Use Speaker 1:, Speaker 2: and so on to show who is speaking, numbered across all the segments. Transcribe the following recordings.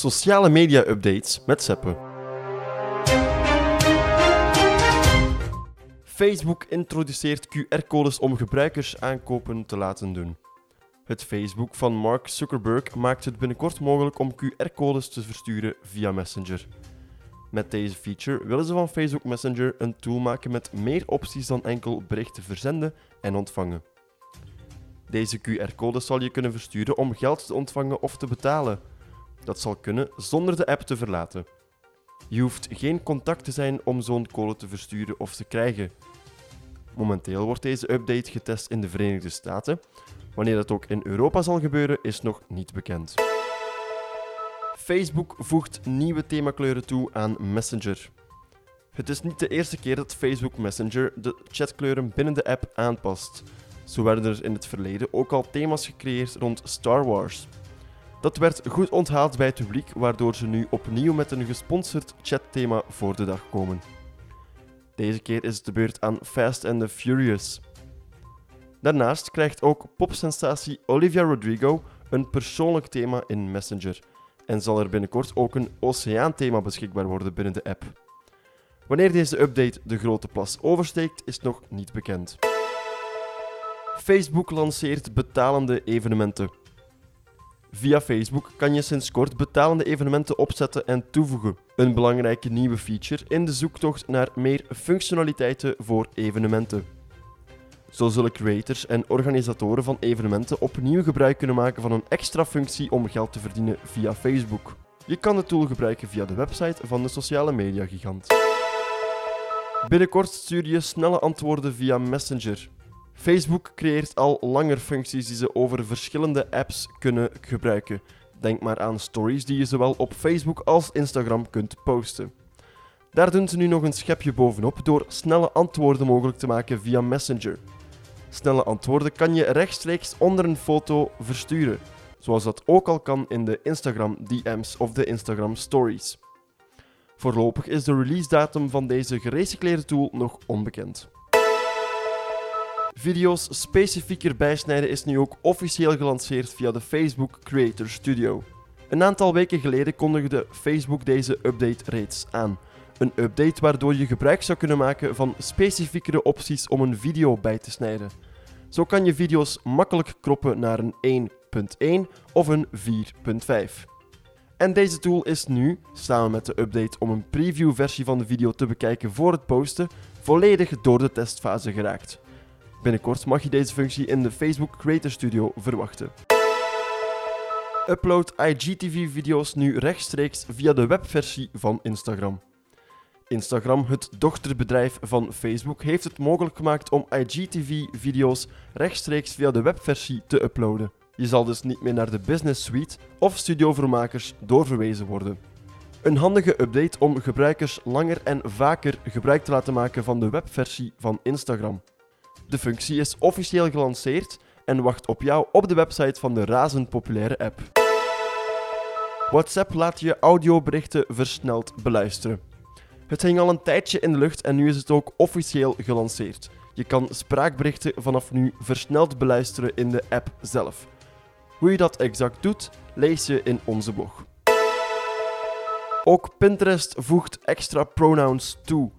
Speaker 1: Sociale media updates met Seppe. Facebook introduceert QR-codes om gebruikers aankopen te laten doen. Het Facebook van Mark Zuckerberg maakt het binnenkort mogelijk om QR-codes te versturen via Messenger. Met deze feature willen ze van Facebook Messenger een tool maken met meer opties dan enkel berichten verzenden en ontvangen. Deze QR-code zal je kunnen versturen om geld te ontvangen of te betalen. Dat zal kunnen zonder de app te verlaten. Je hoeft geen contact te zijn om zo'n code te versturen of te krijgen. Momenteel wordt deze update getest in de Verenigde Staten. Wanneer dat ook in Europa zal gebeuren, is nog niet bekend. Facebook voegt nieuwe themakleuren toe aan Messenger. Het is niet de eerste keer dat Facebook Messenger de chatkleuren binnen de app aanpast. Zo werden er in het verleden ook al thema's gecreëerd rond Star Wars. Dat werd goed onthaald bij het publiek, waardoor ze nu opnieuw met een gesponsord chatthema voor de dag komen. Deze keer is het de beurt aan Fast and the Furious. Daarnaast krijgt ook popsensatie Olivia Rodrigo een persoonlijk thema in Messenger en zal er binnenkort ook een oceaanthema beschikbaar worden binnen de app. Wanneer deze update de grote plas oversteekt, is nog niet bekend. Facebook lanceert betalende evenementen. Via Facebook kan je sinds kort betalende evenementen opzetten en toevoegen. Een belangrijke nieuwe feature in de zoektocht naar meer functionaliteiten voor evenementen. Zo zullen creators en organisatoren van evenementen opnieuw gebruik kunnen maken van een extra functie om geld te verdienen via Facebook. Je kan de tool gebruiken via de website van de sociale media gigant. Binnenkort stuur je snelle antwoorden via Messenger. Facebook creëert al langer functies die ze over verschillende apps kunnen gebruiken. Denk maar aan stories die je zowel op Facebook als Instagram kunt posten. Daar doen ze nu nog een schepje bovenop door snelle antwoorden mogelijk te maken via Messenger. Snelle antwoorden kan je rechtstreeks onder een foto versturen, zoals dat ook al kan in de Instagram DM's of de Instagram Stories. Voorlopig is de release datum van deze gerecycleerde tool nog onbekend. Video's specifieker bijsnijden is nu ook officieel gelanceerd via de Facebook Creator Studio. Een aantal weken geleden kondigde Facebook deze update reeds aan. Een update waardoor je gebruik zou kunnen maken van specifiekere opties om een video bij te snijden. Zo kan je video's makkelijk kroppen naar een 1.1 of een 4.5. En deze tool is nu, samen met de update om een preview-versie van de video te bekijken voor het posten, volledig door de testfase geraakt. Binnenkort mag je deze functie in de Facebook Creator Studio verwachten. Upload IGTV-video's nu rechtstreeks via de webversie van Instagram. Instagram, het dochterbedrijf van Facebook, heeft het mogelijk gemaakt om IGTV-video's rechtstreeks via de webversie te uploaden. Je zal dus niet meer naar de Business Suite of Studio voor Makers doorverwezen worden. Een handige update om gebruikers langer en vaker gebruik te laten maken van de webversie van Instagram. De functie is officieel gelanceerd en wacht op jou op de website van de razend populaire app. WhatsApp laat je audioberichten versneld beluisteren. Het hing al een tijdje in de lucht en nu is het ook officieel gelanceerd. Je kan spraakberichten vanaf nu versneld beluisteren in de app zelf. Hoe je dat exact doet, lees je in onze blog. Ook Pinterest voegt extra pronouns toe.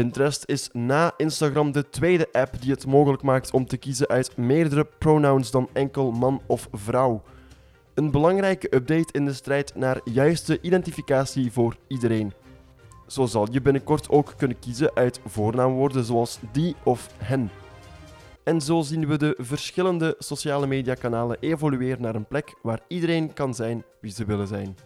Speaker 1: Pinterest is na Instagram de tweede app die het mogelijk maakt om te kiezen uit meerdere pronouns dan enkel man of vrouw. Een belangrijke update in de strijd naar juiste identificatie voor iedereen. Zo zal je binnenkort ook kunnen kiezen uit voornaamwoorden zoals die of hen. En zo zien we de verschillende sociale mediakanalen evolueren naar een plek waar iedereen kan zijn wie ze willen zijn.